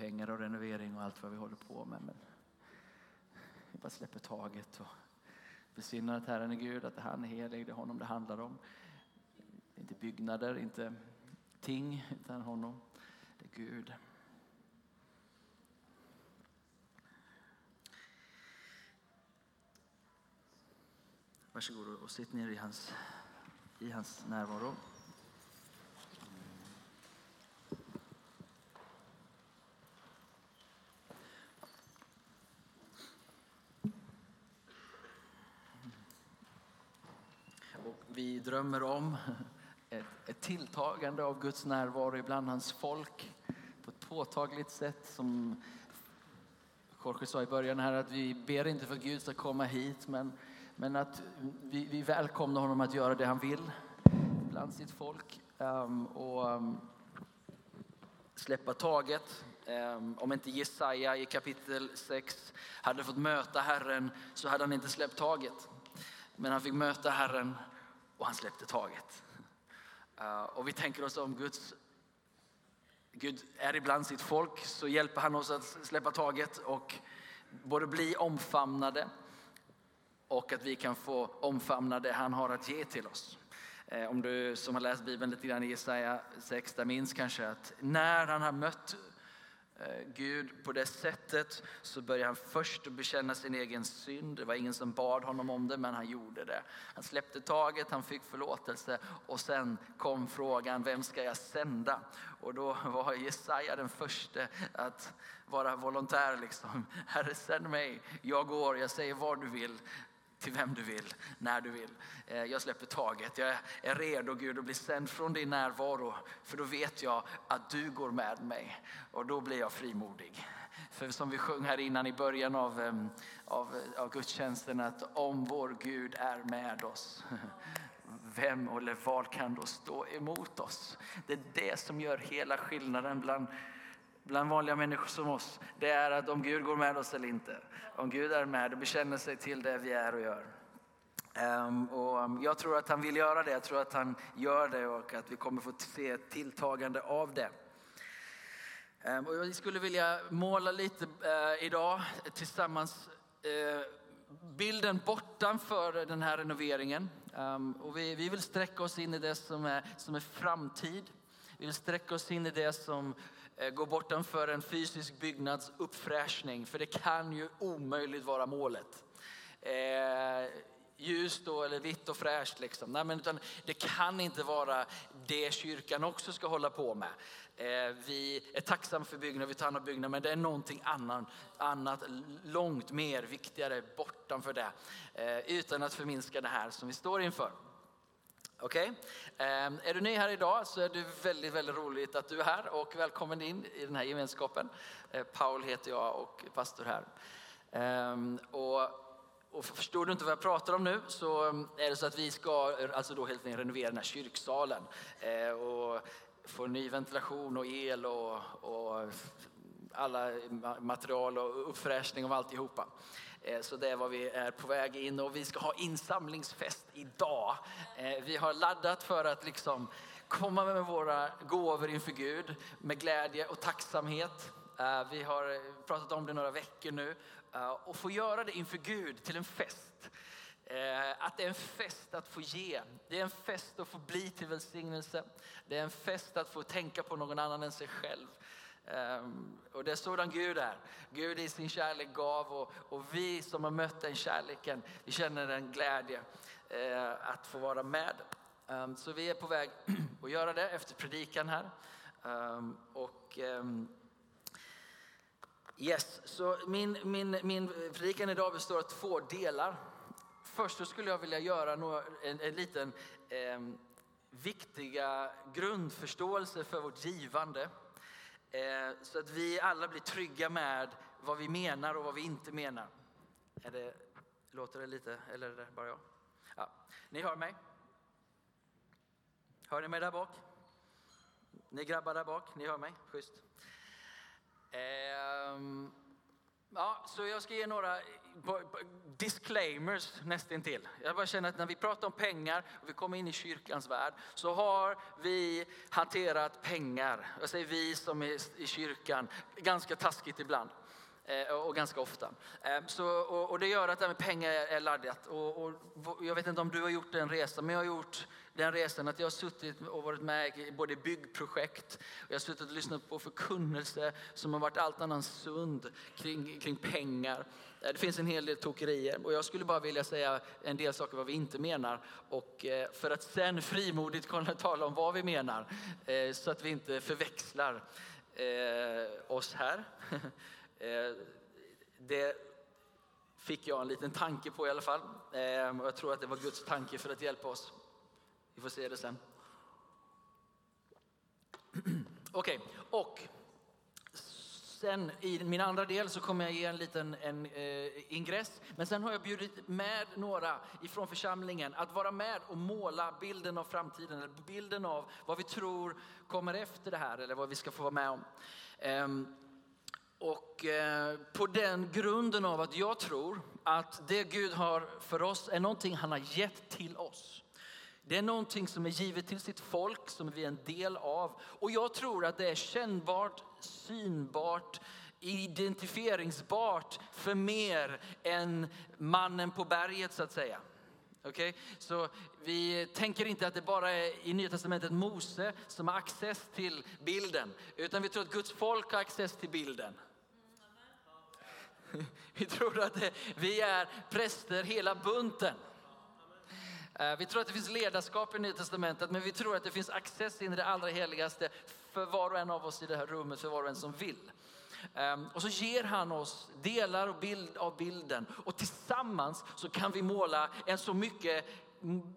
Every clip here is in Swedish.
pengar och renovering och allt vad vi håller på med. Men vi bara släpper taget och besinnar att Herren är Gud, att han är helig, det är honom det handlar om. Inte byggnader, inte ting, utan honom. Det är Gud. Varsågod och sitt ner i hans, i hans närvaro. Och vi drömmer om ett, ett tilltagande av Guds närvaro ibland hans folk på ett påtagligt sätt som Jorge sa i början här att vi ber inte för Gud att komma hit men, men att vi, vi välkomnar honom att göra det han vill bland sitt folk um, och um, släppa taget. Um, om inte Jesaja i kapitel 6 hade fått möta Herren så hade han inte släppt taget. Men han fick möta Herren och han släppte taget. Uh, och vi tänker oss om Guds Gud är ibland sitt folk så hjälper han oss att släppa taget och både bli omfamnade och att vi kan få omfamna det han har att ge till oss. Eh, om du som har läst Bibeln lite grann i Jesaja 6, där minns kanske att när han har mött Eh, Gud på det sättet så började han först bekänna sin egen synd. Det var ingen som bad honom om det, men han gjorde det. Han släppte taget, han fick förlåtelse och sen kom frågan, vem ska jag sända? Och då var Jesaja den första att vara volontär. Liksom. Herre, sänd mig, jag går, jag säger vad du vill till vem du vill, när du vill. Eh, jag släpper taget. Jag är redo Gud att bli sänd från din närvaro. För då vet jag att du går med mig och då blir jag frimodig. För som vi sjöng här innan i början av, eh, av, av gudstjänsten att om vår Gud är med oss vem eller vad kan då stå emot oss? Det är det som gör hela skillnaden bland bland vanliga människor som oss, det är att om Gud går med oss eller inte. Om Gud är med och bekänner sig till det vi är och gör. Um, och ehm, jag tror att han vill göra det, jag tror att han gör det och att vi kommer få se ett tilltagande av det. Um, och jag skulle vilja måla lite uh, idag tillsammans uh, bilden bortanför den här renoveringen. Um, och vi, vi vill sträcka oss in i det som är, som är framtid. Vi vill sträcka oss in i det som Eh, gå bortanför en fysisk byggnads uppfräschning, för det kan ju omöjligt vara målet. Eh, ljust då, eller vitt och fräscht. Liksom. Nej, men utan det kan inte vara det kyrkan också ska hålla på med. Eh, vi är tacksamma för byggnad, vi tar hand om byggnad, men det är någonting annat, annat långt mer viktigare bortanför det. Eh, utan att förminska det här som vi står inför. Okej? Okay? Är du ny här idag så är det väldigt, väldigt roligt att du är här och välkommen in i den här gemenskapen. Eh, Paul heter jag och är pastor här. Ehm, och, och förstår du inte vad jag pratar om nu så eh, är det så att vi ska alltså då helt enkelt renovera den här kyrksalen eh, och få ny ventilation och el och, och alla material och uppfräschning av alltihopa. Eh, Eh, så det är vad vi är på väg in och vi ska ha insamlingsfest idag. Eh, vi har laddat för att liksom komma med våra gåvor inför Gud med glädje och tacksamhet. Eh, vi har pratat om det några veckor nu och få göra det inför Gud till en fest. Att det är en fest att få ge. Det är en fest att få bli till välsignelse. Det är en fest att få tänka på någon annan än sig själv. Ehm, och det är sådan Gud är. Gud i sin kärlek gav och, och vi som har mött den kärleken, vi känner en glädje eh, att få vara med. Ehm, så vi är på väg att göra det efter predikan här. Ehm, och Yes, så min, min, min predikan idag består av två delar. Först så skulle jag vilja göra några, en, en liten eh, viktiga grundförståelse för vårt givande. Eh, så att vi alla blir trygga med vad vi menar och vad vi inte menar. Är det, låter det lite, eller är det bara jag? Ja. Ni hör mig? Hör ni mig där bak? Ni grabbar där bak, ni hör mig? Schysst. Ehm, Ja, så jag ska ge några disclaimers nästintill. Jag bara känner att när vi pratar om pengar och vi kommer in i kyrkans värld så har vi hanterat pengar, jag säger vi som är i kyrkan, ganska taskigt ibland. Eh, och ganska ofta. Eh, så, och, och, det gör att det här med pengar är laddat. Och, och, jag vet inte om du har gjort den resan, men jag har gjort den resan att jag har suttit och varit med i både byggprojekt och jag har suttit och lyssnat på förkunnelse som har varit allt annat sund kring, kring pengar. Eh, det finns en hel del tokerier och jag skulle bara vilja säga en del saker vad vi inte menar och för att sen frimodigt kunna tala om vad vi menar så att vi inte förväxlar oss här. Eh, det fick jag en liten tanke på i alla fall. Eh, och jag tror att det var Guds tanke för att hjälpa oss. Vi får se det sen. Okej, okay. och sen i min andra del så kommer jag ge en liten en, eh, ingress. Men sen har jag bjudit med några ifrån församlingen att vara med och måla bilden av framtiden, eller bilden av vad vi tror kommer efter det här eller vad vi ska få vara med om. Eh, och eh, på den grunden av att jag tror att det Gud har för oss är någonting han har gett till oss. Det är någonting som är givet till sitt folk, som vi är en del av. Och jag tror att det är kännbart, synbart, identifieringsbart för mer än mannen på berget så att säga. Okay? Så vi tänker inte att det bara är i Nya Testamentet Mose som har access till bilden, utan vi tror att Guds folk har access till bilden. Vi tror att vi är präster hela bunten. Eh, vi tror att det finns ledarskap i Nya Testamentet, men vi tror att det finns access in i det allra heligaste för var och en av oss i det här rummet, för var och en som vill. Ehm, och så ger han oss delar och bild av bilden och tillsammans så kan vi måla en så mycket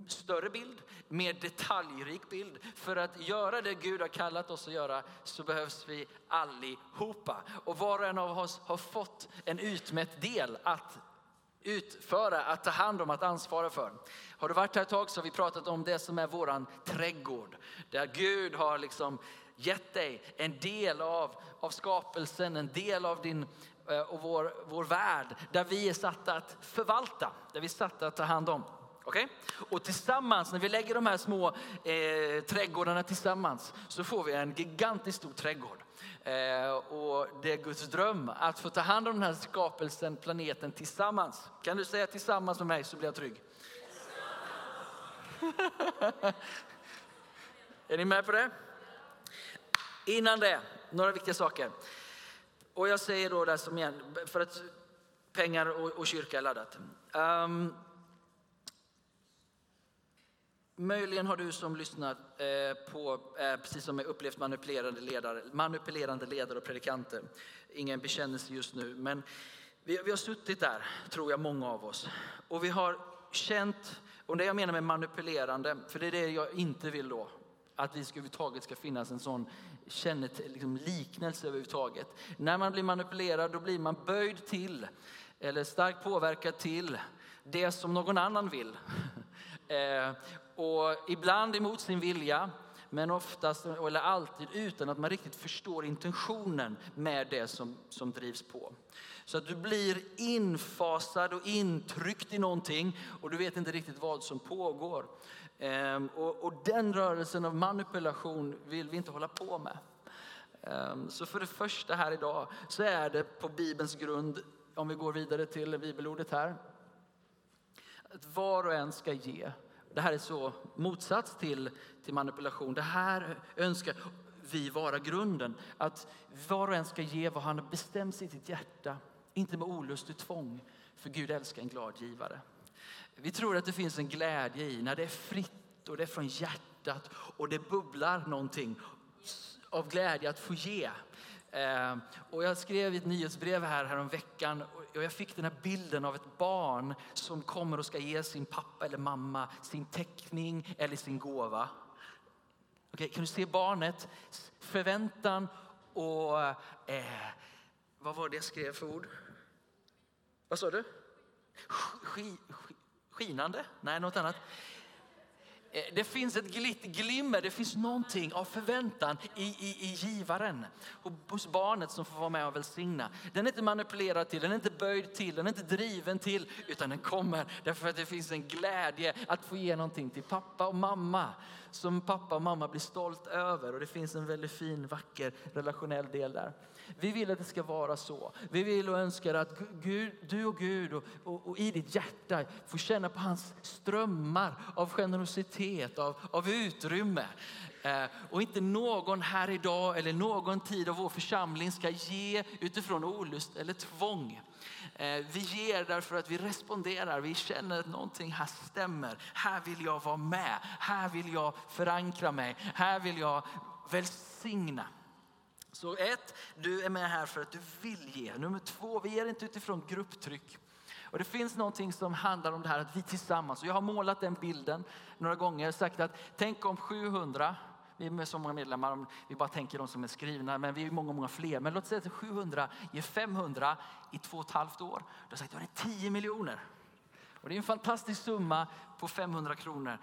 större bild, mer detaljrik bild. För att göra det Gud har kallat oss att göra så behövs vi allihopa. Och var och en av oss har fått en utmätt del att utföra, att ta hand om, att ansvara för. Har du varit här ett tag så har vi pratat om det som är våran trädgård. Där Gud har liksom gett dig en del av, av skapelsen, en del av din eh, och vår, vår värld. Där vi är satta att förvalta, där vi är satta att ta hand om. Okay? Och tillsammans, när vi lägger de här små eh, trädgårdarna tillsammans, så får vi en gigantiskt stor trädgård. Eh, och det är Guds dröm att få ta hand om den här skapelsen, planeten tillsammans. Kan du säga tillsammans med mig så blir jag trygg? är ni med på det? Innan det, några viktiga saker. Och jag säger då det som igen, för att pengar och, och kyrka är laddat. Um, Möjligen har du som lyssnar eh, på, eh, precis som jag upplevt manipulerande ledare, manipulerande ledare och predikanter. Ingen bekännelse just nu, men vi, vi har suttit där, tror jag, många av oss. Och vi har känt, och det jag menar med manipulerande, för det är det jag inte vill då, att det överhuvudtaget ska finnas en sån kännet, liksom liknelse överhuvudtaget. När man blir manipulerad då blir man böjd till, eller starkt påverkad till, det som någon annan vill. Eh, och ibland emot sin vilja, men oftast, eller alltid utan att man riktigt förstår intentionen med det som, som drivs på. Så att du blir infasad och intryckt i någonting och du vet inte riktigt vad som pågår. Ehm, och, och, den rörelsen av manipulation vill vi inte hålla på med. Ehm, så för det första här idag så är det på Bibelns grund, om vi går vidare till bibelordet här, att var och en ska ge det här är så motsats till, till manipulation. Det här önskar vi vara grunden. Att var och en ska ge vad han har bestämt sig i sitt hjärta. Inte med olust och tvång. För Gud älskar en glad givare. Vi tror att det finns en glädje i när det är fritt och det är från hjärtat och det bubblar någonting av glädje att få ge. Ehm, och jag skrev ett nyhetsbrev här, här om veckan och jag fick den här bilden av ett barn som kommer och ska ge sin pappa eller mamma sin teckning eller sin gåva. Okay, kan du se barnet? Förväntan och eh, vad var det jag skrev för ord? Vad sa du? Sk, sk, skinande? Nej, något annat. Eh, det finns ett glitt, glimmer, det finns någonting av förväntan i, i, i givaren. Och hos barnet som får vara med och välsigna. Den är inte manipulerad till, den är inte böjd till, den är inte driven till. Utan den kommer därför att det finns en glädje att få ge någonting till pappa och mamma. Som pappa och mamma blir stolt över. Och det finns en väldigt fin, vacker relationell del där. Vi vill att det ska vara så. Vi vill och önskar att Gud, du och Gud och, och, och i ditt hjärta får känna på hans strömmar av generositet, av, av utrymme. Eh, och inte någon här idag eller någon tid av vår församling ska ge utifrån olust eller tvång. Eh, vi ger därför att vi responderar, vi känner att någonting här stämmer. Här vill jag vara med, här vill jag förankra mig, här vill jag välsigna. Så ett, du är med här för att du vill ge. Nummer två, vi ger inte utifrån grupptryck. Och det finns någonting som handlar om det här att vi tillsammans, och jag har målat den bilden några gånger, sagt att tänk om 700 vi är så många medlemmar, om vi bara tänker de som är skrivna, men vi är många, många fler. Men låt säga att 700 ger 500 i två och ett halvt år. Då har jag sagt att det är 10 miljoner. Och det är en fantastisk summa på 500 kronor.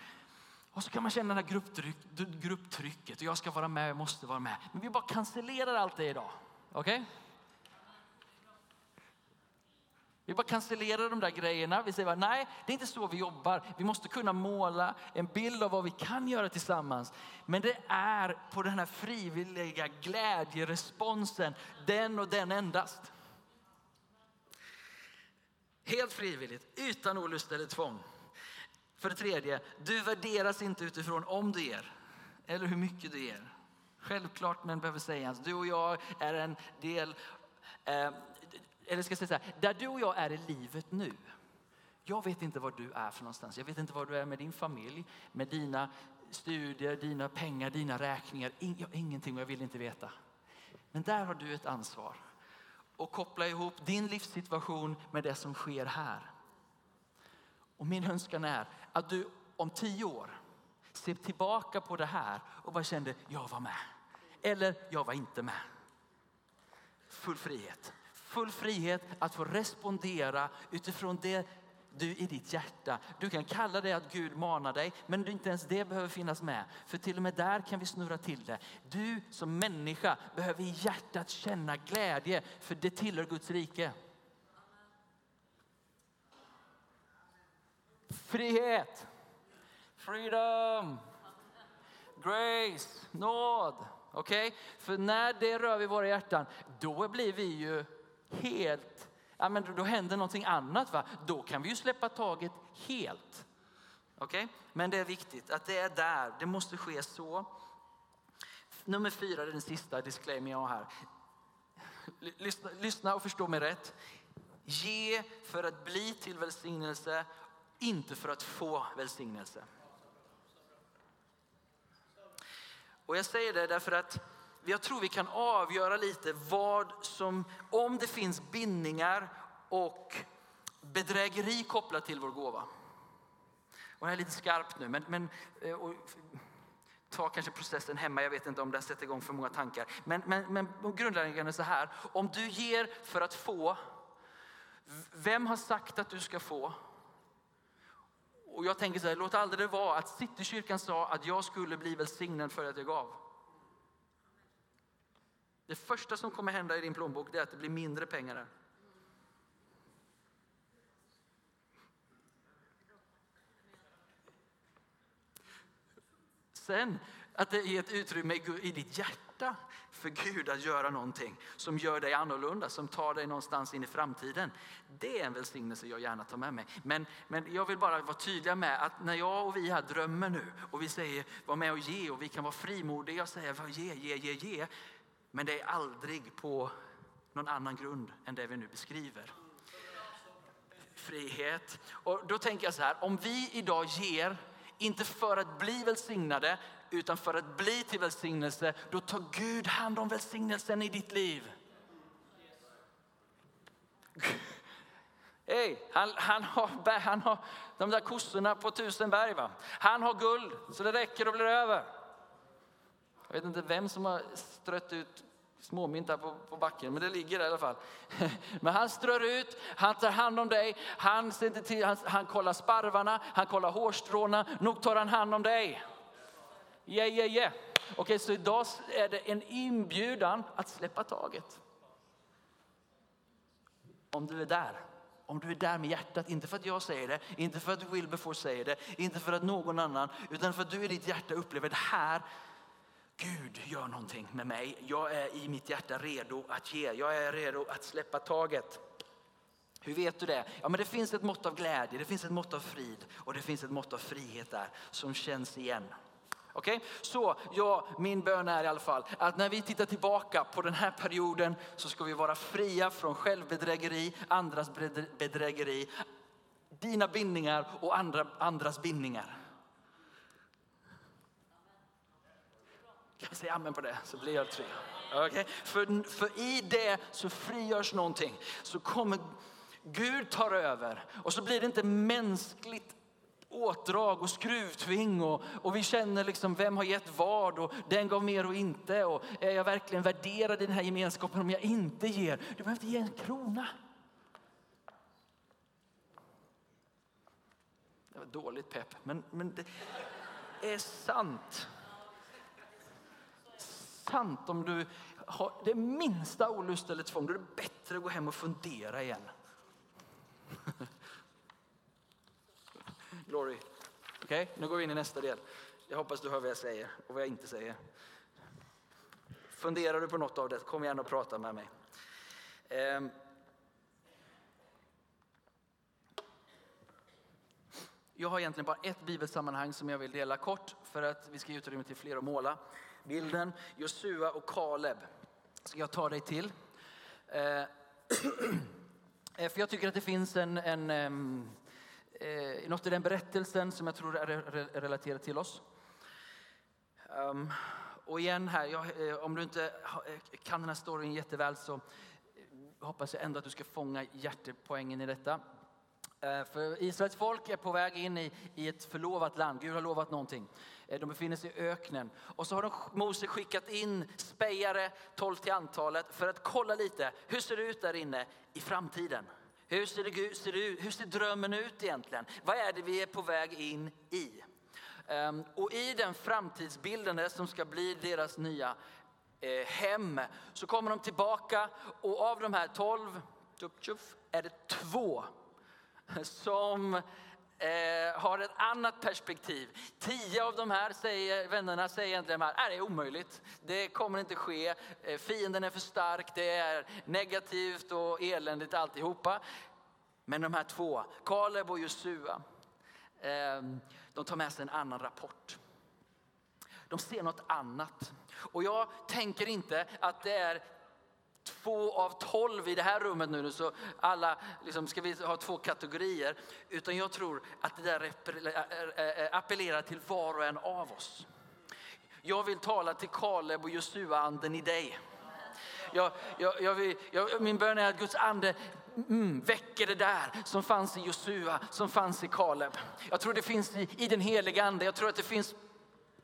Och så kan man känna det här grupptryck, grupptrycket och jag ska vara med, jag måste vara med. Men vi bara cancellerar allt det idag. Okej? Okay? Vi bara cancellerar de där grejerna. Vi säger bara, nej, det är inte så vi jobbar. Vi måste kunna måla en bild av vad vi kan göra tillsammans. Men det är på den här frivilliga glädjeresponsen, den och den endast. Helt frivilligt, utan olust eller tvång. För det tredje, du värderas inte utifrån om du ger eller hur mycket du ger. Självklart, men behöver sägas. Du och jag är en del, eh, eller ska jag säga så här, där du och jag är i livet nu. Jag vet inte var du är för någonstans. Jag vet inte var du är med din familj, med dina studier, dina pengar, dina räkningar. In, ingenting och jag vill inte veta. Men där har du ett ansvar. Och koppla ihop din livssituation med det som sker här. Och min önskan är att du om tio år ser tillbaka på det här och bara kände, jag var med. Eller, jag var inte med. Full frihet. Full frihet att få respondera utifrån det du i ditt hjärta. Du kan kalla det att Gud manar dig, men inte ens det behöver finnas med. För till och med där kan vi snurra till det. Du som människa behöver i hjärtat känna glädje, för det tillhör Guds rike. Frihet. Freedom. Grace. Nåd. Okej? Okay? För när det rör vid våra hjärtan, då blir vi ju helt... Ja, men då händer någonting annat. Va? Då kan vi ju släppa taget helt. Okej? Okay? Men det är viktigt att det är där. Det måste ske så. Nummer fyra, den sista disclaimer jag har här. Lyssna, lyssna och förstå mig rätt. Ge för att bli till välsignelse inte för att få välsignelse. Och jag säger det därför att jag tror vi kan avgöra lite vad som, om det finns bindningar och bedrägeri kopplat till vår gåva. Och jag är lite skarpt nu, men, men eh, och, ta kanske processen hemma. Jag vet inte om det har sätter igång för många tankar. Men, men, men grundläggande är så här. Om du ger för att få, vem har sagt att du ska få? Och jag tänker så här, låt aldrig det vara att Citykyrkan sa att jag skulle bli välsignad för att jag gav. Det första som kommer hända i din plånbok är att det blir mindre pengar där. Sen att det är ett utrymme i ditt hjärta för Gud att göra någonting som gör dig annorlunda, som tar dig någonstans in i framtiden. Det är en välsignelse jag gärna tar med mig. Men, men jag vill bara vara tydlig med att när jag och vi här drömmer nu och vi säger var med och ge och vi kan vara frimodiga och säga ge, ge, ge, ge. Men det är aldrig på någon annan grund än det vi nu beskriver. Frihet. Och då tänker jag så här, om vi idag ger, inte för att bli välsignade, utan för att bli till välsignelse, då tar Gud hand om välsignelsen i ditt liv. Hey, han, han, har, han har de där kossorna på tusen berg. Va? Han har guld så det räcker och blir över. Jag vet inte vem som har strött ut småmynt här på, på backen, men det ligger där i alla fall. Men han strör ut, han tar hand om dig, han, till, han, han kollar sparvarna, han kollar hårstråna. Nog tar han hand om dig. Yeah, yeah, yeah. Okej, okay, så idag är det en inbjudan att släppa taget. Om du är där. Om du är där med hjärtat, inte för att jag säger det, inte för att Wilberforce säger det, inte för att någon annan, utan för att du i ditt hjärta upplever det här Gud gör någonting med mig. Jag är i mitt hjärta redo att ge. Jag är redo att släppa taget. Hur vet du det? Ja, men det finns ett mått av glädje, det finns ett mått av frid och det finns ett mått av frihet där som känns igen. Okej, okay? så ja, min bön är i alla fall att när vi tittar tillbaka på den här perioden så ska vi vara fria från självbedrägeri, andras bedrägeri, dina bindningar och andra, andras bindningar. Kan vi säga amen på det så blir jag trygg? Okay? För, för i det så frigörs någonting. Så kommer Gud tar över och så blir det inte mänskligt åtdrag och skruvtving och, och vi känner liksom vem har gett vad och den gav mer och inte och är jag verkligen värderad i den här gemenskapen om jag inte ger? Du behöver inte ge en krona. Det var dåligt pepp, men, men det är sant sant om du har det minsta olust eller tvång. Då är det bättre att gå hem och fundera igen. Glory. Okej, okay, nu går vi in i nästa del. Jag hoppas du hör vad jag säger och vad jag inte säger. Funderar du på något av det, kom gärna och prata med mig. Um. Jag har egentligen bara ett bibelsammanhang som jag vill dela kort för att vi ska ge utrymme till fler att måla bilden. Josua och Kaleb ska jag ta dig till. Eh, eh för jag tycker att det finns en, en, ehm, eh, något i den berättelsen som jag tror är relaterat till oss. Um, och igen här, jag, eh, om du inte eh, kan den här storyn jätteväl så eh, hoppas jag ändå att du ska fånga hjärtepoängen i detta. Eh, för Israels folk är på väg in i, i ett förlovat land. Gud har lovat någonting. De befinner sig i öknen. Och så har de, Mose skickat in spejare, 12 till antalet, för att kolla lite. Hur ser det ut där inne i framtiden? Hur ser, det, ser det, hur ser drömmen ut egentligen? Vad är det vi är på väg in i? Um, och i den framtidsbilden som ska bli deras nya eh, hem så kommer de tillbaka och av de här 12 är det två som eh, har ett annat perspektiv. Tio av de här säger, vännerna säger egentligen att äh, det är omöjligt. Det kommer inte ske. Eh, fienden är för stark. Det är negativt och eländigt alltihopa. Men de här två, Kaleb och Josua, eh, de tar med sig en annan rapport. De ser något annat. Och jag tänker inte att det är två av tolv i det här rummet nu, så alla liksom, ska vi ha två kategorier. Utan jag tror att det där appellerar till var och en av oss. Jag vill tala till Kaleb och Josua-anden i dig. Jag, jag, jag vill, min bön är att Guds ande mm, väcker det där som fanns i Josua, som fanns i Kaleb. Jag tror det finns i, i den heliga ande. Jag tror att det finns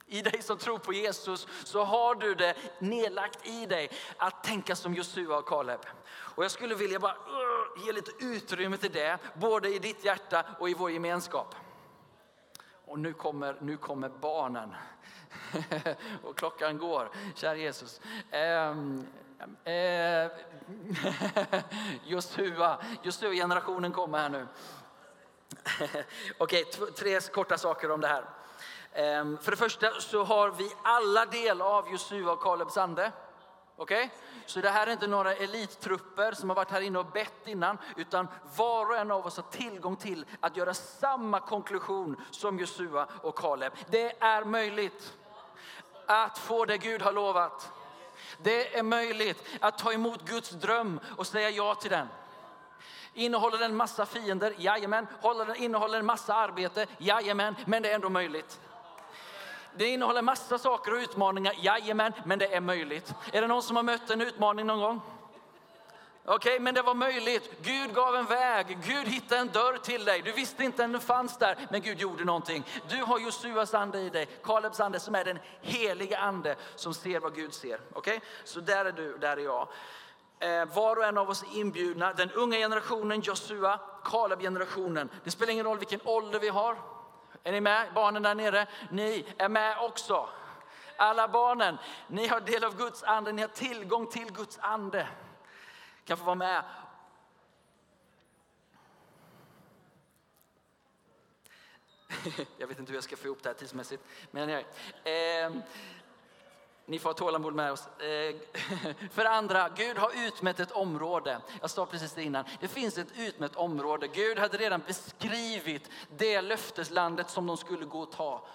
i dig som tror på Jesus så har du det nedlagt i dig att tänka som Josua och Kaleb. Och jag skulle vilja bara uh, ge lite utrymme till det, både i ditt hjärta och i vår gemenskap. Och nu kommer, nu kommer barnen. och klockan går, kära Jesus. Um, uh, Josua, Josua-generationen kommer här nu. Okej, okay, tre korta saker om det här. Ehm, för det första så har vi alla del av Josua och Kalebs ande. Okay? Så det här är inte några elittrupper som har varit här inne och bett innan, utan var och en av oss har tillgång till att göra samma konklusion som Josua och Kaleb. Det är möjligt att få det Gud har lovat. Det är möjligt att ta emot Guds dröm och säga ja till den. Innehåller den massa fiender? Jajamän. Innehåller den massa arbete? Jajamän. Men det är ändå möjligt. Det innehåller massa saker och utmaningar, jajamän, men det är möjligt. Är det någon som har mött en utmaning någon gång? Okej, men det var möjligt. Gud gav en väg. Gud hittade en dörr till dig. Du visste inte att den fanns där, men Gud gjorde någonting. Du har Josuas ande i dig, Kalebs ande som är den heliga ande som ser vad Gud ser. Okej, så där är du, där är jag. Eh, var och en av oss är inbjudna. Den unga generationen, Josua, Kaleb-generationen. Det spelar ingen roll vilken ålder vi har. Är ni med? Barnen där nere, ni är med också. Alla barnen, ni har del av Guds ande, ni har tillgång till Guds ande kan få vara med. Jag vet inte hur jag ska få ihop det här tidsmässigt. Men eh, ni får ha tålamod med oss. Eh, för andra, Gud har utmätt ett område. Jag sa precis det innan. Det finns ett utmätt område. Gud hade redan beskrivit det löfteslandet som de skulle gå och ta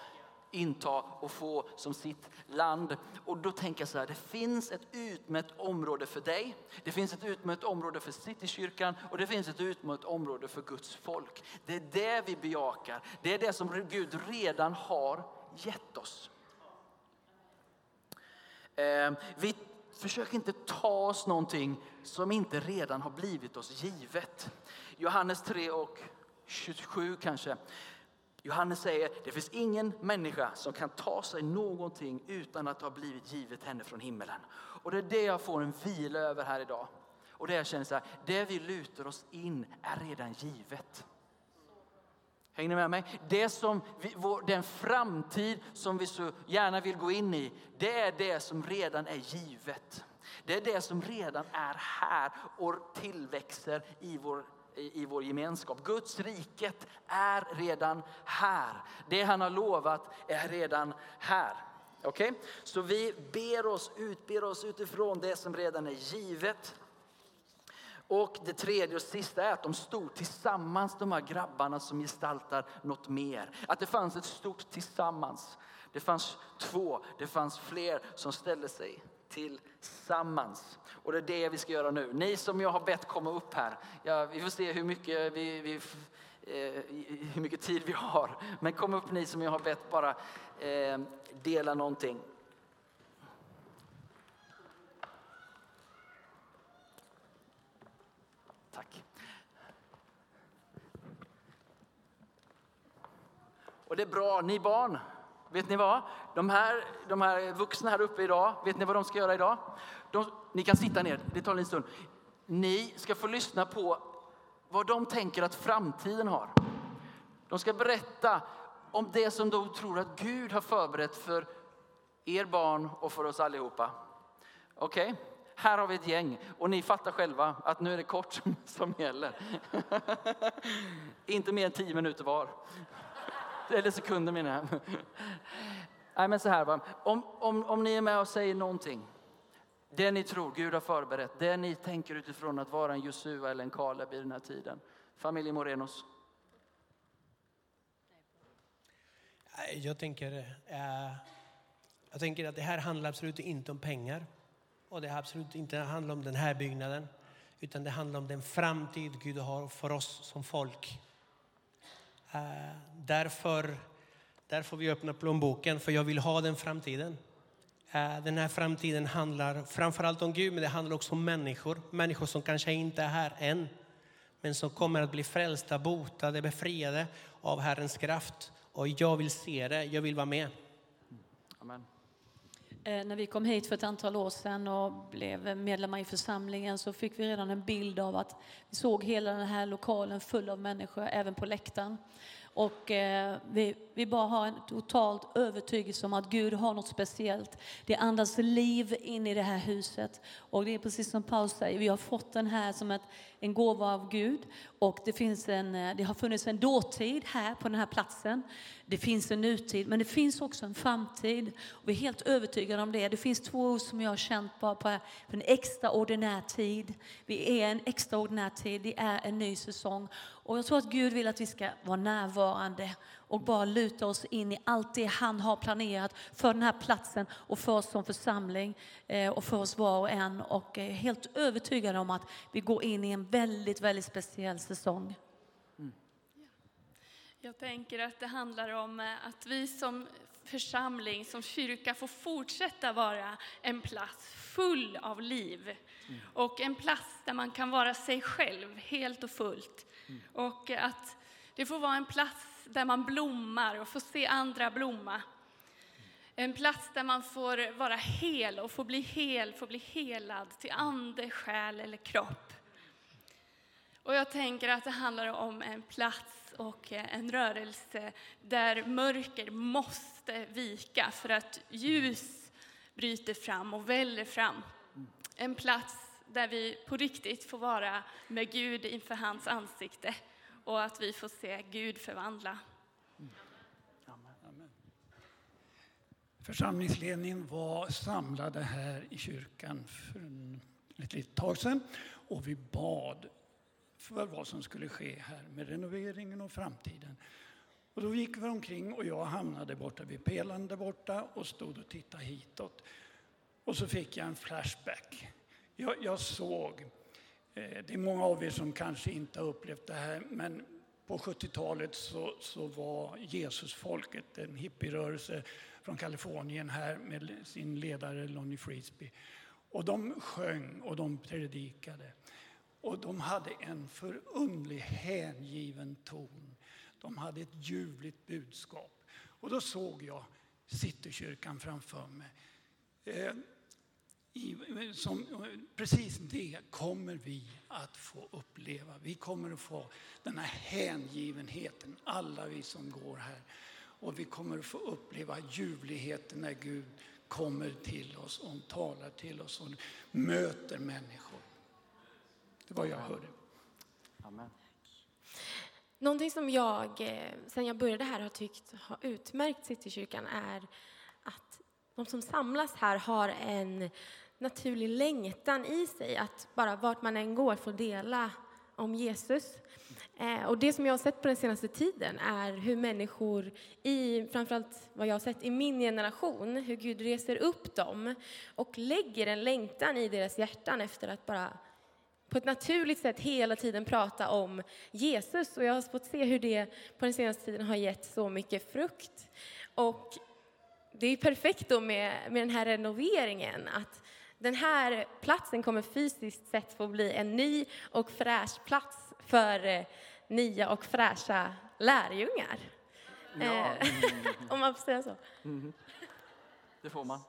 inta och få som sitt land. Och då tänker jag så här, det finns ett utmätt område för dig. Det finns ett utmätt område för Citykyrkan och det finns ett utmätt område för Guds folk. Det är det vi bejakar. Det är det som Gud redan har gett oss. Ehm, vi försöker inte ta oss någonting som inte redan har blivit oss givet. Johannes 3 och 27 kanske. Johannes säger det finns ingen människa som kan ta sig någonting utan att ha blivit givet henne från himmelen. Och det är det jag får en vila över här idag. Och det jag känner så här, det vi lutar oss in är redan givet. Hänger ni med mig? Det som vi, vår, den framtid som vi så gärna vill gå in i, det är det som redan är givet. Det är det som redan är här och tillväxer i vår i, vår gemenskap. Guds riket är redan här. Det han har lovat är redan här. Okej? Okay? Så vi ber oss, utber oss utifrån det som redan är givet. Och det tredje och sista är att de stod tillsammans, de här grabbarna som gestaltar något mer. Att det fanns ett stort tillsammans. Det fanns två, det fanns fler som ställde sig tillsammans. Och det är det vi ska göra nu. Ni som jag har bett komma upp här, ja, vi får se hur mycket, vi, vi eh, hur mycket tid vi har. Men kom upp ni som jag har bett bara eh, dela någonting. Tack. Och det är bra, ni barn. Vet ni vad? De här, de här vuxna här uppe idag, vet ni vad de ska göra idag? De, ni kan sitta ner, det tar en stund. Ni ska få lyssna på vad de tänker att framtiden har. De ska berätta om det som de tror att Gud har förberett för er barn och för oss allihopa. Okej? Okay? Här har vi ett gäng och ni fattar själva att nu är det kort som gäller. Inte mer än tio minuter var. Eller sekunder menar jag. Nej, men så här, va? Om, om, om ni är med och säger någonting, det ni tror Gud har förberett, det ni tänker utifrån att vara en Josua eller en Kaleb i den här tiden. Familjen Morenos. Jag tänker, eh, jag tänker att det här handlar absolut inte om pengar. Och det absolut inte handlar om den här byggnaden. Utan det handlar om den framtid Gud har för oss som folk. Eh, därför, därför, därför vi öppna plånboken, för jag vill ha den framtiden. Eh, den här framtiden handlar framförallt om Gud, men det handlar också om människor. Människor som kanske inte är här än, men som kommer att bli frälsta, botade, befriade av Herrens kraft. Och jag vill se det, jag vill vara med. Amen. Eh, när vi kom hit för ett antal år sedan och blev medlemmar i församlingen så fick vi redan en bild av att vi såg hela den här lokalen full av människor, även på läktaren. Och eh, vi, vi bara har en totalt övertygelse om att Gud har något speciellt. Det andas liv in i det här huset. Och det är precis som Paul säger, vi har fått den här som ett, en gåva av Gud. Och det, finns en, eh, det har funnits en dåtid här på den här platsen. Det finns en nutid, men det finns också en framtid. Och vi är helt övertygade om det. Det finns två ord som jag har känt bara på en extraordinär tid. Vi är en extraordinär tid, det är en ny säsong. Och jag tror att Gud vill att vi ska vara närvarande och bara luta oss in i allt det han har planerat för den här platsen och för oss som församling eh, och för oss var och en. Och är helt övertygade om att vi går in i en väldigt, väldigt speciell säsong. Jag tänker att det handlar om eh, att vi som församling, som kyrka får fortsätta vara en plats full av liv. Och en plats där man kan vara sig själv helt och fullt. Och att det får vara en plats där man blommar och får se andra blomma. En plats där man får vara hel och få bli hel, får bli helad till ande, själ eller kropp. Och jag tänker att det handlar om en plats och en rörelse där mörker måste vika för att ljus bryter fram och väller fram. En plats där vi på riktigt får vara med Gud inför hans ansikte och att vi får se Gud förvandla. Församlingsledningen var samlade här i kyrkan för ett litet tag sedan och vi bad för vad som skulle ske här med renoveringen och framtiden. Och då gick vi omkring och jag hamnade borta vid pelaren där borta och stod och tittade hitåt. Och så fick jag en flashback. Jag, jag såg, Eh, det är många av er som kanske inte har upplevt det här, men på 70-talet så, så var Jesusfolket en hippierörelse från Kalifornien här med sin ledare Lonnie Frisbee. Och de sjöng och de predikade. Och de hade en förundlig hängiven ton. De hade ett ljuvligt budskap. Och då såg jag Citykyrkan framför mig. Eh, i, som, precis det kommer vi att få uppleva. Vi kommer att få den här hängivenheten, alla vi som går här. Och vi kommer att få uppleva ljuvligheten när Gud kommer till oss och talar till oss och möter människor. Det var jag hörde. Amen. Någonting som jag, eh, sen jag började här, har tyckt har utmärkt Citykyrkan är att de som samlas här har en naturlig längtan i sig att bara vart man än går få dela om Jesus. Eh, och det som jag har sett på den senaste tiden är hur människor, i, framförallt vad jag har sett i min generation, hur Gud reser upp dem och lägger en längtan i deras hjärtan efter att bara på ett naturligt sätt hela tiden prata om Jesus. Och jag har fått se hur det på den senaste tiden har gett så mycket frukt. Och det är perfekt då med, med den här renoveringen, att den här platsen kommer fysiskt sett få bli en ny och fräsch plats för eh, nya och fräscha lärjungar. Ja. Eh, Om man får säga så. Det får man.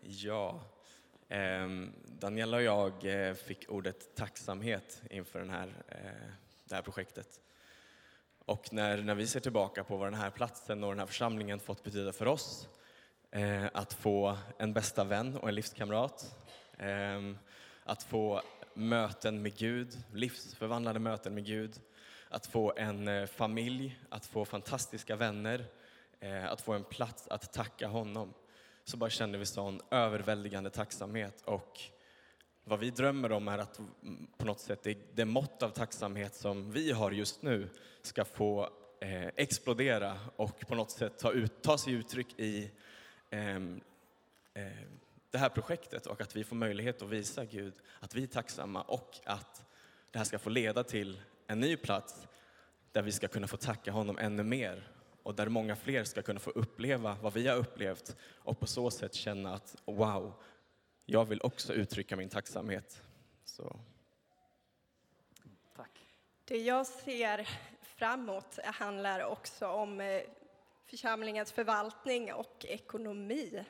Ja, ehm, Daniela och jag eh, fick ordet tacksamhet inför den här, eh, det här projektet. Och när, när vi ser tillbaka på vad den här platsen och den här församlingen fått betyda för oss, eh, att få en bästa vän och en livskamrat, ehm, att få möten med Gud, livsförvandlade möten med Gud, att få en eh, familj, att få fantastiska vänner, eh, att få en plats att tacka honom. Så bara känner vi sån överväldigande tacksamhet och vad vi drömmer om är att på något sätt det, det mått av tacksamhet som vi har just nu ska få eh, explodera och på något sätt ta, ut, ta sig uttryck i det här projektet och att vi får möjlighet att visa Gud att vi är tacksamma och att det här ska få leda till en ny plats där vi ska kunna få tacka honom ännu mer och där många fler ska kunna få uppleva vad vi har upplevt och på så sätt känna att wow, jag vill också uttrycka min tacksamhet. Så. Tack. Det jag ser framåt handlar också om eh, församlingens förvaltning och ekonomi.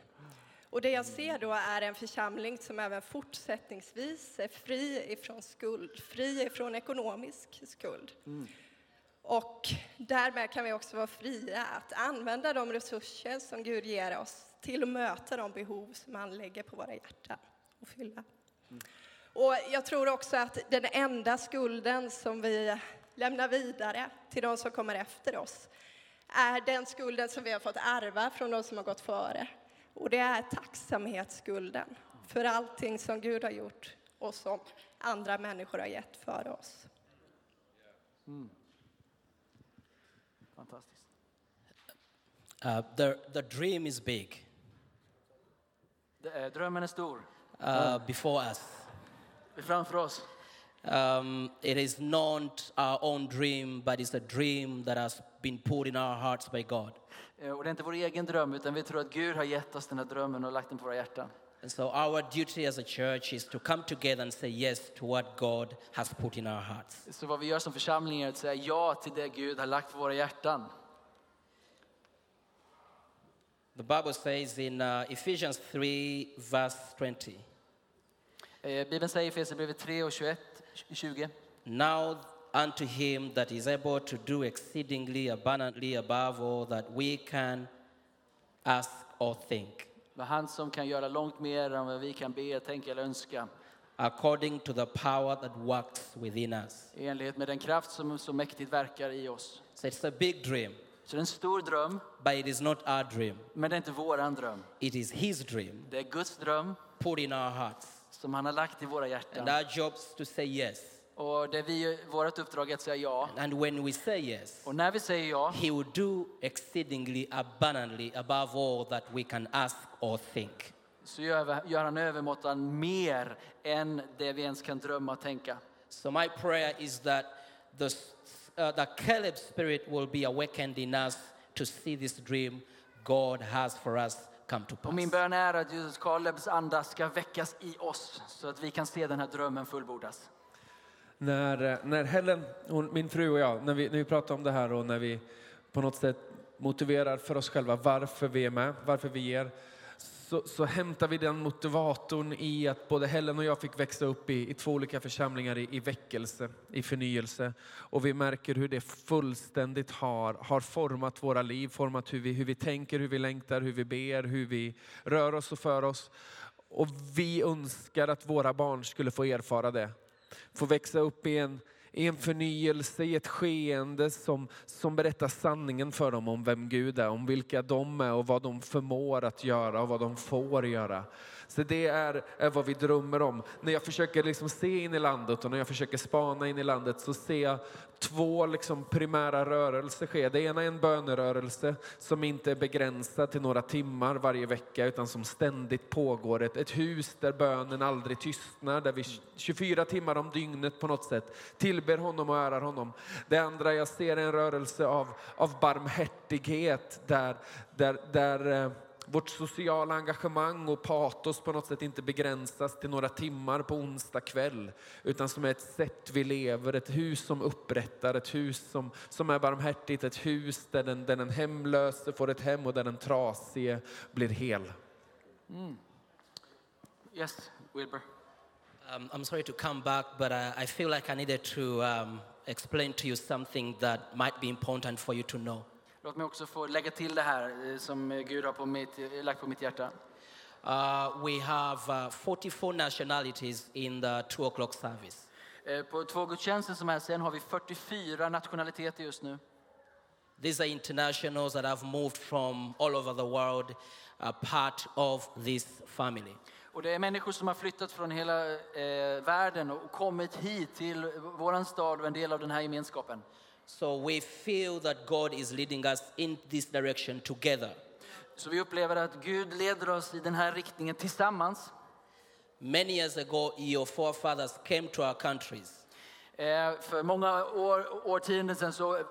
Och det jag ser då är en församling som även fortsättningsvis är fri ifrån skuld, fri ifrån ekonomisk skuld. Och därmed kan vi också vara fria att använda de resurser som Gud ger oss till att möta de behov som han lägger på våra hjärtan och fylla. Och jag tror också att den enda skulden som vi lämnar vidare till de som kommer efter oss är den skulden som vi har fått ärva från de som har gått före. Och det är tacksamhetsskulden för allting som Gud har gjort och som andra människor har gett före oss. Fantastiskt. Uh, the, the dream is big är, drömmen är stor. uh, before us. Det är framför oss. Um, it is not our own dream, but it's a dream that has been put in our hearts by God. Eh, Och det är inte vår egen dröm, utan vi tror att Gud har gett oss den här drömmen och lagt den på våra hjärtan. And so our duty as a church is to come together and say yes to what God has put in our hearts. Så vad vi gör som församling är att säga ja till det Gud har lagt på våra hjärtan. The Bible says in uh, Ephesians 3, verse 20, Eh, Bibeln säger i Efesierbrevet 3 och 21, 20. Now unto him that is able to do exceedingly abundantly above all that we can ask or think, han som kan göra långt mer än vad vi kan be, tänka eller önska. according to the power that works within us. I enlighet med den kraft som så mäktigt verkar i oss. So it's a big dream, Så det är en stor dröm, but it is not our dream. men det är inte våran dröm. It is his dream Det är Guds dröm put in our hearts. som han har lagt i våra And hjärtan. our job is to say yes. Och det vi, vårt uppdrag är att säga ja. And when we say yes, Och när vi säger ja, he will do exceedingly abundantly above all that we can ask or think. så gör, gör han övermåttan mer än det vi ens kan drömma och tänka. So my prayer is that the, uh, the Caleb spirit will be awakened in us to see this dream God has for us come to Och min pass. bön är att Jesus Kalebs anda ska väckas i oss så att vi kan se den här drömmen fullbordas. När, eh, när Helen, hon, min fru och jag, när vi, när vi pratar om det här och när vi på något sätt motiverar för oss själva varför vi är med, varför vi ger, så, så hämtar vi den motivatorn i att både Helen och jag fick växa upp i, i två olika församlingar i, i väckelse, i förnyelse. Och vi märker hur det fullständigt har, har format våra liv, format hur vi, hur vi tänker, hur vi längtar, hur vi ber, hur vi rör oss och för oss. Och vi önskar att våra barn skulle få erfara det. Få växa upp i en, i en förnyelse, i ett skeende som, som berättar sanningen för dem om vem Gud är, om vilka de är och vad de förmår att göra och vad de får göra. Så det är, är vad vi drömmer om. När jag försöker liksom se in i landet och när jag försöker spana in i landet så ser jag två liksom primära rörelser ske. Det ena är en bönerörelse som inte är begränsad till några timmar varje vecka utan som ständigt pågår. Ett, ett hus där bönen aldrig tystnar, där vi 24 timmar om dygnet på något sätt tillber honom och ärar honom. Det andra jag ser är en rörelse av, av barmhärtighet där, där, där eh, vårt sociala engagemang och patos på något sätt inte begränsas till några timmar på onsdag kväll. Utan som är ett sätt vi lever, ett hus som upprättar, ett hus som, som är barmhärtigt, ett hus där den, där den hemlöse får ett hem och där den trasige blir hel. Yes, Wilbur. Um, I'm sorry to come back, but uh, I feel like I needed to um, explain to you something that might be important for you to know. Låt mig också få lägga till det här eh, som Gud har på mitt, eh, lagt på mitt hjärta. Uh, we have uh, 44 nationalities in the 2 o'clock service. Eh, På två gudstjänster som är sen har vi 44 nationaliteter just nu. These are internationals that have moved from all over the world, a part of this family. Och det är människor som har flyttat från hela eh, världen och kommit hit till våran stad och en del av den här gemenskapen. So we feel that God is leading us in this direction together. Så vi upplever att Gud leder oss i den här riktningen tillsammans. Many years ago, your forefathers came to our countries. Eh, för många år, årtionden sedan så eh,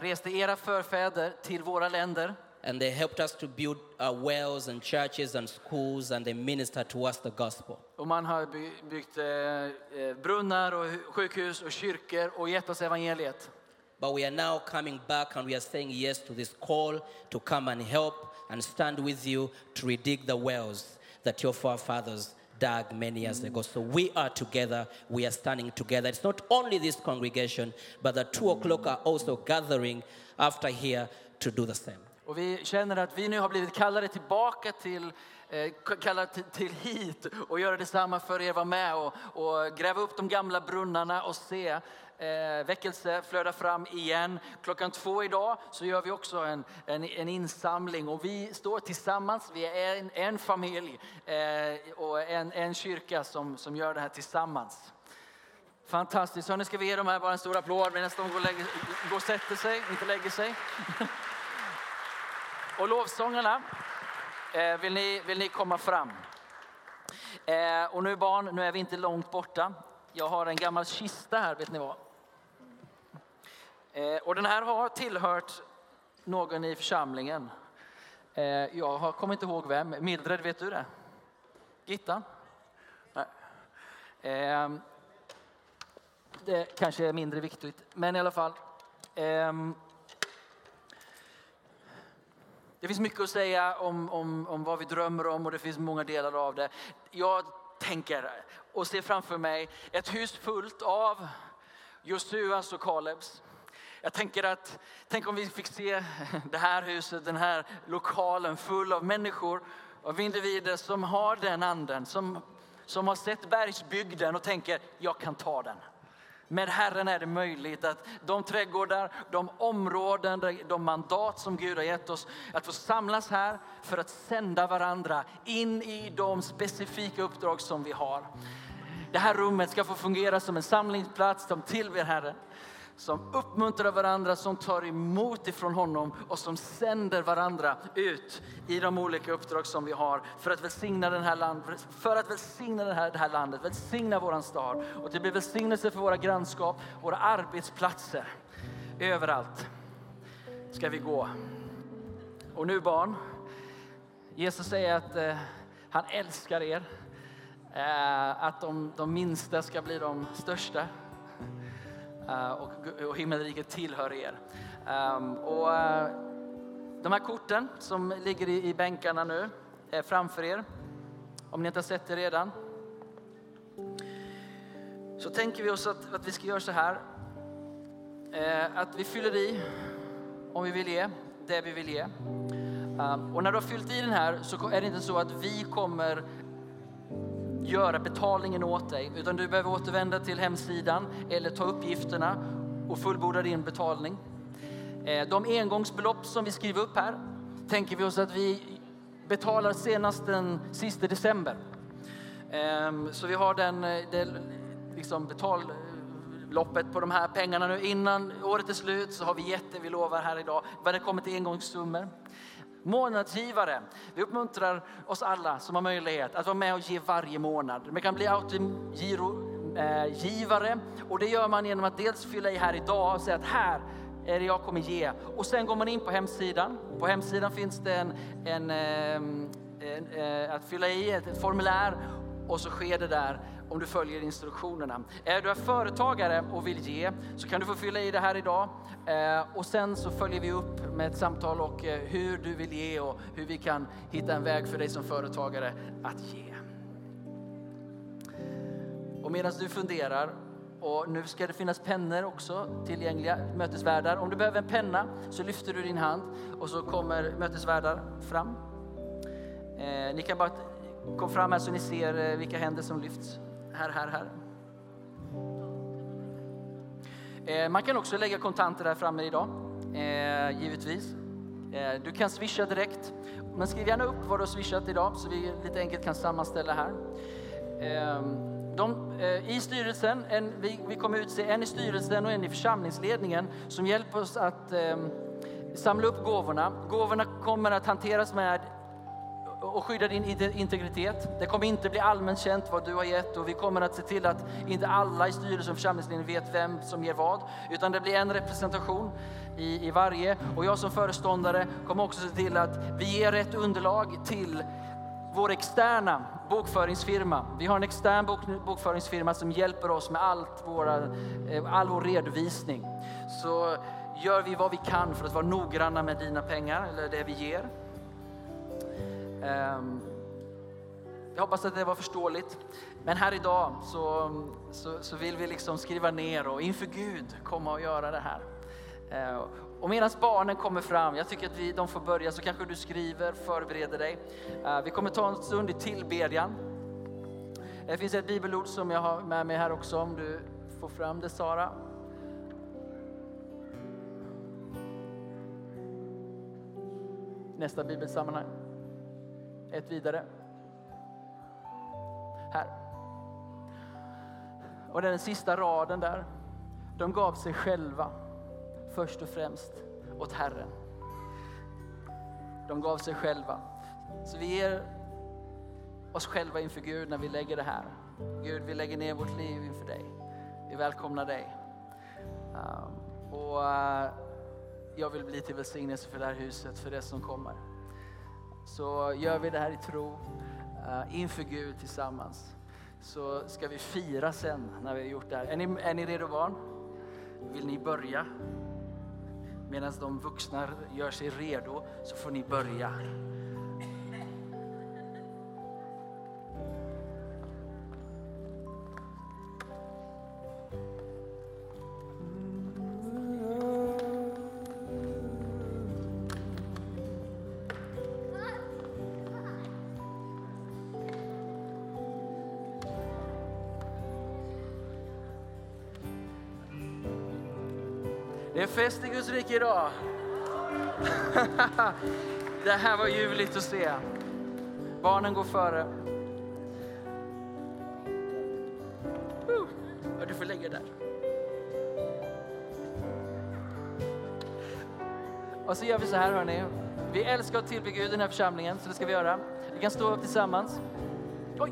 reste era förfäder till våra länder And they helped us to build uh, wells and churches and schools, and they ministered to us the gospel. och man har by- byggt eh, brunnar och hu- sjukhus och kyrkor och gett oss evangeliet. But we are now coming back and we are saying yes to this call to come and help and stand with you to redig the wells that your forefathers dug many years ago. So we are together, we are standing together. It's not only this congregation, but the two o'clock are also gathering after here to do the same. Och vi känner att vi nu har blivit kallade tillbaka till eh, kallade till, till hit och göra detsamma för er vara med och, och gräva upp de gamla brunnarna och se eh, väckelse flöda fram igen. Klockan två idag så gör vi också en, en, en insamling och vi står tillsammans, vi är en, en familj eh, och en, en kyrka som, som gör det här tillsammans. Fantastiskt. Så nu ska vi ge dem här bara en stor applåd medan de går och, lägger, går och sätter sig, inte lägger sig. Och lovsångarna, eh, vill, ni, vill ni komma fram? Eh, och nu barn, nu är vi inte långt borta. Jag har en gammal kista här, vet ni vad? Eh, och den här har tillhört någon i församlingen. Eh, jag har- kommer inte ihåg vem. Mildred, vet du det? Gittan? Nej. Ehm, det kanske är mindre viktigt, men i alla fall. ehm, det finns mycket att säga om, om, om vad vi drömmer om och det finns många delar av det. Jag tänker och ser framför mig ett hus fullt av Josuas alltså och Kalebs. Jag tänker att, tänk om vi fick se det här huset, den här lokalen full av människor, av individer som har den anden, som, som har sett bergsbygden och tänker, jag kan ta den. Med Herren är det möjligt att de trädgårdar, de områden, de mandat som Gud har gett oss, att få samlas här för att sända varandra in i de specifika uppdrag som vi har. Det här rummet ska få fungera som en samlingsplats som tillber Herren som uppmuntrar varandra, som tar emot ifrån honom och som sänder varandra ut i de olika uppdrag som vi har för att välsigna, den här land, för att välsigna det, här, det här landet, välsigna våran stad och det blir välsignelse för våra grannskap, våra arbetsplatser. Överallt ska vi gå. Och nu barn, Jesus säger att eh, han älskar er. Eh, att de, de minsta ska bli de största. Eh, och, och himmelriket tillhör er. Ehm, och, eh, de här korten som ligger i, i bänkarna nu är framför er, om ni inte har sett det redan. Så tänker vi oss att, att vi ska göra så här. Eh, att vi fyller i om vi vill ge det vi vill ge. Ehm, och när du har fyllt i den här så är det inte så att vi kommer göra betalningen åt dig, utan du behöver återvända till hemsidan eller ta uppgifterna och fullborda din betalning. Eh, de engångsbelopp som vi skriver upp här tänker vi oss att vi betalar senast den sista december. Ehm, så vi har den, eh, den liksom liksom betalloppet på de här pengarna nu. Innan året är slut så har vi gett det vi lovar här idag vad det kommer till engångssummor. Månadsgivare. Vi uppmuntrar oss alla som har möjlighet att vara med och ge varje månad. Man kan bli autogirogivare eh, och det gör man genom att dels fylla i här idag och säga att här är det jag kommer ge. Och sen går man in på hemsidan. På hemsidan finns det en, en, eh, en, en, att fylla i ett, ett formulär och så sker det där om du följer instruktionerna. Är du företagare och vill ge så kan du få fylla i det här idag eh, och sen så följer vi upp med ett samtal och eh, hur du vill ge och hur vi kan hitta en väg för dig som företagare att ge. Och medan du funderar och nu ska det finnas pennor också tillgängliga, mötesvärdar. Om du behöver en penna så lyfter du din hand och så kommer mötesvärdar fram. Eh, ni kan bara komma fram här så ni ser eh, vilka händer som lyfts. Här, här, här. Eh, man kan också lägga kontanter här framme idag, eh, givetvis. Eh, du kan swisha direkt, men skriv gärna upp vad du har swishat idag så vi lite enkelt kan sammanställa här. Ehm, de, eh, I styrelsen, en, vi, vi kommer utse en i styrelsen och en i församlingsledningen som hjälper oss att ehm, samla upp gåvorna. Gåvorna kommer att hanteras med och skydda din integritet. Det kommer inte bli allmänt känt vad du har gett och vi kommer att se till att inte alla i styrelsen och församlingsledningen vet vem som ger vad. Utan det blir en representation i, i varje. Och jag som föreståndare kommer också se till att vi ger rätt underlag till vår externa bokföringsfirma. Vi har en extern bok, bokföringsfirma som hjälper oss med allt våra, eh, all vår redovisning. Så gör vi vad vi kan för att vara noggranna med dina pengar, eller det vi ger. Ehm, jag hoppas att det var förståeligt. Men här idag så, så, så vill vi liksom skriva ner och inför Gud komma och göra det här. Ehm, och medan barnen kommer fram, jag tycker att vi, de får börja, så kanske du skriver, förbereder dig. Ehm, vi kommer ta en stund i tillbedjan. Det finns ett bibelord som jag har med mig här också, om du får fram det Sara. Nästa bibelsammanhang. Ett vidare. Här. Och den sista raden där. De gav sig själva först och främst åt Herren. De gav sig själva. Så vi ger oss själva inför Gud när vi lägger det här. Gud, vi lägger ner vårt liv inför dig. Vi välkomnar dig. Ehm, och eh, jag vill bli till välsignelse för det här huset, för det som kommer. Så gör vi det här i tro, eh, inför Gud tillsammans. Så ska vi fira sen när vi har gjort det här. Är ni, är ni redo barn? Vill ni börja? Medan de vuxna gör sig redo så får ni börja. Idag. Det här var ljuvligt att se. Barnen går före. Du får lägga där. Och så gör vi så här hörni. Vi älskar att tillbe Gud i den här församlingen, så det ska vi göra. Vi kan stå upp tillsammans. Oj!